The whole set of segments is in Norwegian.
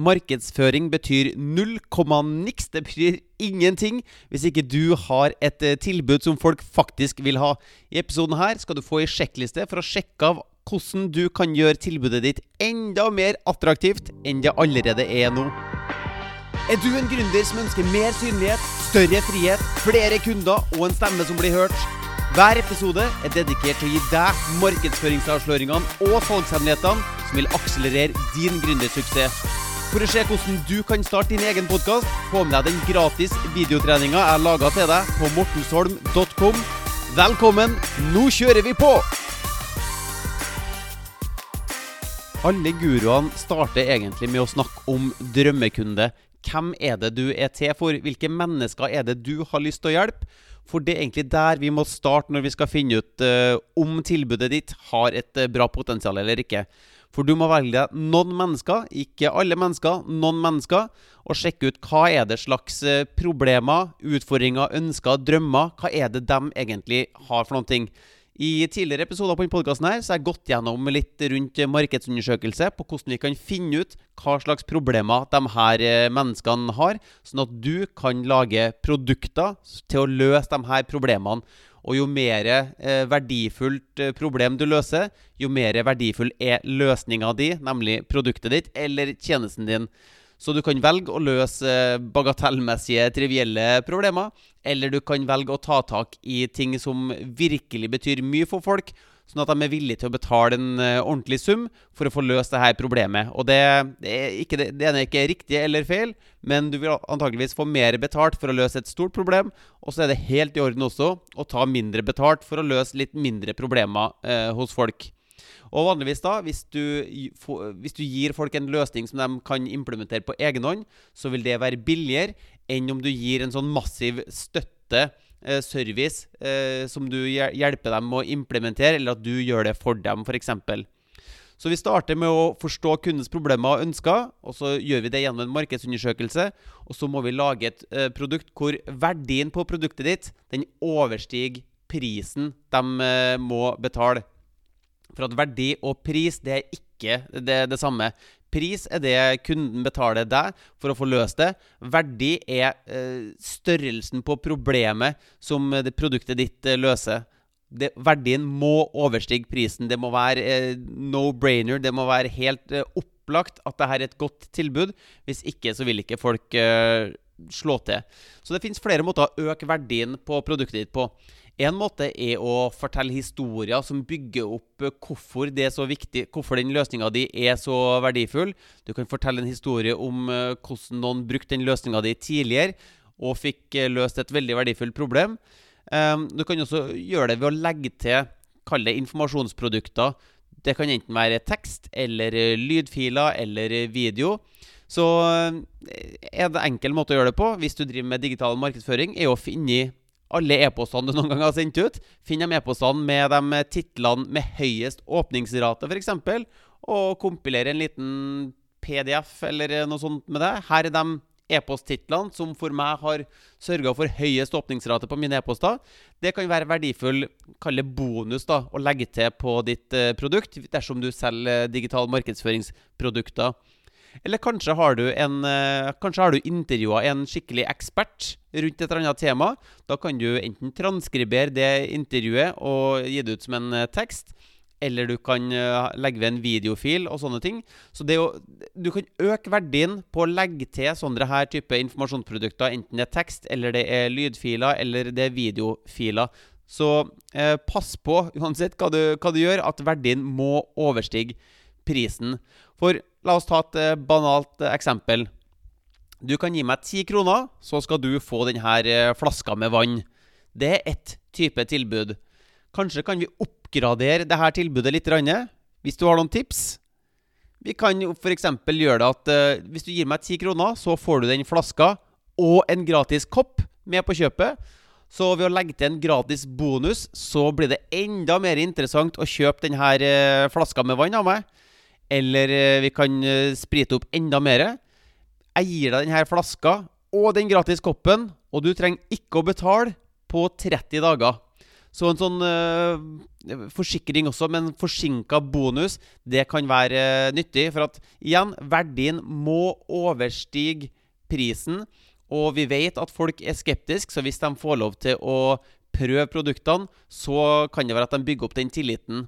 Markedsføring betyr null komma niks. Det betyr ingenting hvis ikke du har et eh, tilbud som folk faktisk vil ha. I episoden her skal du få ei sjekkliste for å sjekke av hvordan du kan gjøre tilbudet ditt enda mer attraktivt enn det allerede er nå. Er du en gründer som ønsker mer synlighet, større frihet, flere kunder og en stemme som blir hørt? Hver episode er dedikert til å gi deg markedsføringsavsløringene og salgshemmelighetene som vil akselerere din gründersuksess. For å se hvordan du kan starte din egen podkast, få med deg den gratis videotreninga jeg laga til deg på mortensholm.com. Velkommen, nå kjører vi på! Alle guruene starter egentlig med å snakke om drømmekunde. Hvem er det du er til for? Hvilke mennesker er det du har lyst til å hjelpe? For det er egentlig der vi må starte når vi skal finne ut uh, om tilbudet ditt har et uh, bra potensial eller ikke. For du må velge noen mennesker, ikke alle mennesker, noen mennesker, og sjekke ut hva er det slags uh, problemer, utfordringer, ønsker, drømmer Hva er det de egentlig har for noen ting? I tidligere episoder på denne podkasten har jeg gått gjennom litt rundt markedsundersøkelse på hvordan vi kan finne ut hva slags problemer de her eh, menneskene har, sånn at du kan lage produkter til å løse de her problemene. Og jo mer eh, verdifullt eh, problem du løser, jo mer verdifull er løsninga di, nemlig produktet ditt eller tjenesten din. Så du kan velge å løse eh, bagatellmessige, trivielle problemer, eller du kan velge å ta tak i ting som virkelig betyr mye for folk, sånn at de er villige til å betale en uh, ordentlig sum for å få løst dette problemet. Og det, det, er ikke, det ene er ikke riktig eller feil, men du vil antakeligvis få mer betalt for å løse et stort problem, og så er det helt i orden også å ta mindre betalt for å løse litt mindre problemer eh, hos folk. Og vanligvis da, hvis du, hvis du, gir folk en løsning som de kan implementere på egen hånd, så vil det være billigere enn om du gir en sånn massiv støtte, eh, service, eh, som du hjelper dem å implementere, eller at du gjør det for dem, f.eks. Så vi starter med å forstå kundens problemer og ønsker, og så gjør vi det gjennom en markedsundersøkelse. Og så må vi lage et eh, produkt hvor verdien på produktet ditt den overstiger prisen de eh, må betale. For at verdi og pris, det er ikke det, det samme. Pris er det kunden betaler deg for å få løst det. Verdi er eh, størrelsen på problemet som det produktet ditt eh, løser. Det, verdien må overstige prisen. Det må være eh, no-brainer. Det må være helt eh, opplagt at dette er et godt tilbud. Hvis ikke så vil ikke folk eh, slå til. Så det fins flere måter å øke verdien på produktet ditt på. En måte er å fortelle historier som bygger opp eh, hvorfor det er så viktig, hvorfor den løsninga di er så verdifull. Du kan fortelle en historie om eh, hvordan noen brukte den løsninga di tidligere og fikk eh, løst et veldig verdifullt problem. Ehm, du kan også gjøre det ved å legge til kall det informasjonsprodukter. Det kan enten være tekst eller lydfiler eller video. Så en enkel måte å gjøre det på hvis du driver med digital markedsføring, er å finne alle e-postene du noen gang har sendt ut. Finn de e-postene med de titlene med høyest åpningsrate, f.eks., og kompilere en liten PDF eller noe sånt med det. Her er de e-posttitlene som for meg har sørga for høyest åpningsrate på mine e-poster. Det kan være verdifull kall det bonus da, å legge til på ditt eh, produkt dersom du selger digital markedsføringsprodukter. Eller kanskje har du, en, har du intervjua en skikkelig ekspert rundt et eller annet tema. Da kan du enten transkribere det intervjuet og gi det ut som en uh, tekst. Eller du kan uh, legge ved en videofil og sånne ting. Så å, du kan øke verdien på å legge til sånne her type informasjonsprodukter, enten det er tekst, eller det er lydfiler, eller det er videofiler. Så eh, pass på, uansett hva du, hva du gjør, at verdien må overstige prisen. For la oss ta et eh, banalt eh, eksempel. Du kan gi meg ti kroner, så skal du få denne eh, flaska med vann. Det er ett type tilbud. Kanskje kan vi oppgradere dette tilbudet litt, hvis du har noen tips? Vi kan f.eks. gjøre det at hvis du gir meg ti kroner, så får du den flaska og en gratis kopp med på kjøpet. Så ved å legge til en gratis bonus, så blir det enda mer interessant å kjøpe denne flaska med vann av meg. Eller eh, vi kan eh, sprite opp enda mer. Jeg gir deg denne flaska og den gratis koppen, og du trenger ikke å betale på 30 dager. Så en sånn uh, forsikring også, men forsinka bonus, det kan være uh, nyttig. For at igjen, verdien må overstige prisen. Og vi vet at folk er skeptiske, så hvis de får lov til å prøve produktene, så kan det være at de bygger opp den tilliten.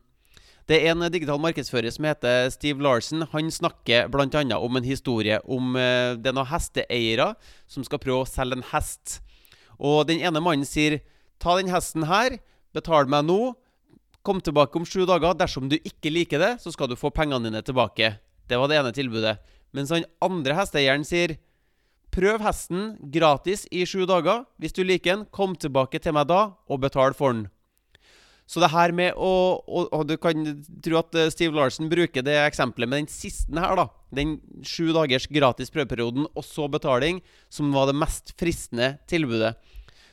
Det er en digital markedsfører som heter Steve Larsen. Han snakker bl.a. om en historie om uh, det er noen hesteeiere som skal prøve å selge en hest. Og den ene mannen sier ta den hesten her, betal meg nå, kom tilbake om sju dager. Dersom du ikke liker det, så skal du få pengene dine tilbake. Det var det ene tilbudet. Mens han andre hesteeieren sier prøv hesten gratis i sju dager. Hvis du liker den, kom tilbake til meg da og betal for den. Så det her med å og, og, Du kan tro at eh, Steve Larsen bruker det eksempelet med den siste her, da. Den sju dagers gratis prøveperioden og så betaling, som var det mest fristende tilbudet.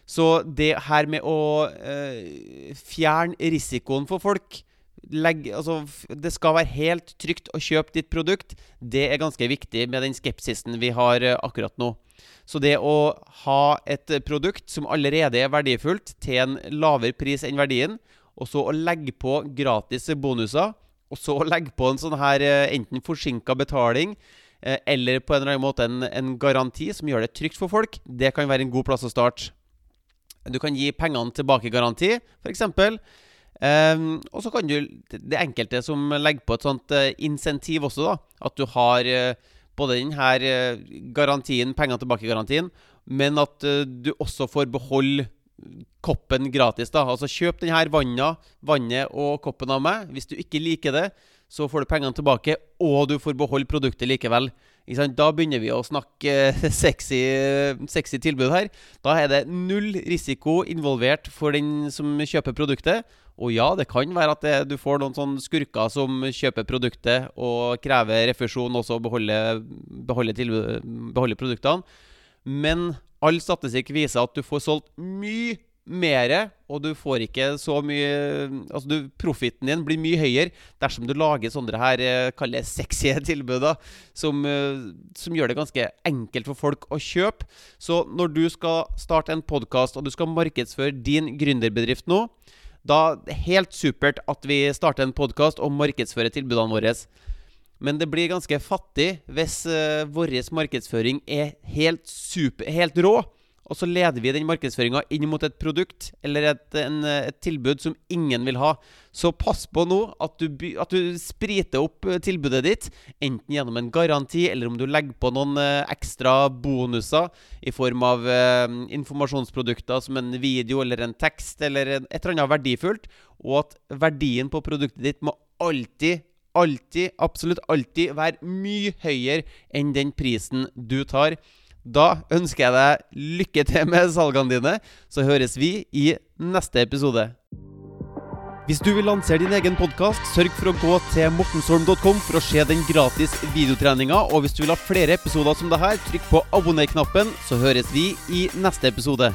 Så det her med å eh, fjerne risikoen for folk legg, altså, Det skal være helt trygt å kjøpe ditt produkt. Det er ganske viktig med den skepsisen vi har eh, akkurat nå. Så det å ha et produkt som allerede er verdifullt, til en lavere pris enn verdien, og så å legge på gratis bonuser, og så å legge på en sånn her eh, enten forsinka betaling eh, eller på en eller annen måte en, en garanti som gjør det trygt for folk, det kan være en god plass å starte. Du kan gi pengene tilbake-garanti, f.eks. Um, ehm, og så kan du Det enkelte som legger på et sånt uh, insentiv også, da. At du har uh, både denne uh, garantien, pengene tilbake-garantien, men at uh, du også får beholde koppen gratis. da Altså Kjøp denne vannet, vannet og koppen av meg. Hvis du ikke liker det, så får du pengene tilbake, og du får beholde produktet likevel. Da begynner vi å snakke sexy, sexy, tilbud her. Da er det null risiko involvert for den som kjøper produktet. Og ja, det kan være at det, du får noen sånne skurker som kjøper produktet og krever refusjon, også beholder, beholder, tilbud, beholder produktene. Men all statistikk viser at du får solgt mye mer, og du får ikke så mye Altså, du, profitten din blir mye høyere dersom du lager sånne her eh, Kall sexy tilbud, som, eh, som, gjør det ganske enkelt for folk å kjøpe. Så når du skal starte en podkast, og du skal markedsføre din gründerbedrift nå, da er det helt supert at vi starter en podkast og markedsfører tilbudene våre. Men det blir ganske fattig hvis uh, vår markedsføring er helt, super, helt rå og så leder vi den markedsføringa inn mot et produkt eller et, en, et, tilbud som ingen vil ha. Så pass på nå at du, at du, spriter opp eh, tilbudet ditt, enten gjennom en garanti, eller om du legger på noen uh, ekstra bonuser i form av uh, informasjonsprodukter som en video eller en tekst eller et eller annet verdifullt, og at verdien på produktet ditt må alltid alltid, absolutt alltid, være mye høyere enn den prisen du tar. Da ønsker jeg deg lykke til med salgene dine, så høres vi i neste episode. Hvis du vil lansere din egen podkast, sørg for å gå til mortensholm.com for å se den gratis videotreninga. Og hvis du vil ha flere episoder som det her, trykk på abonner-knappen, så høres vi i neste episode.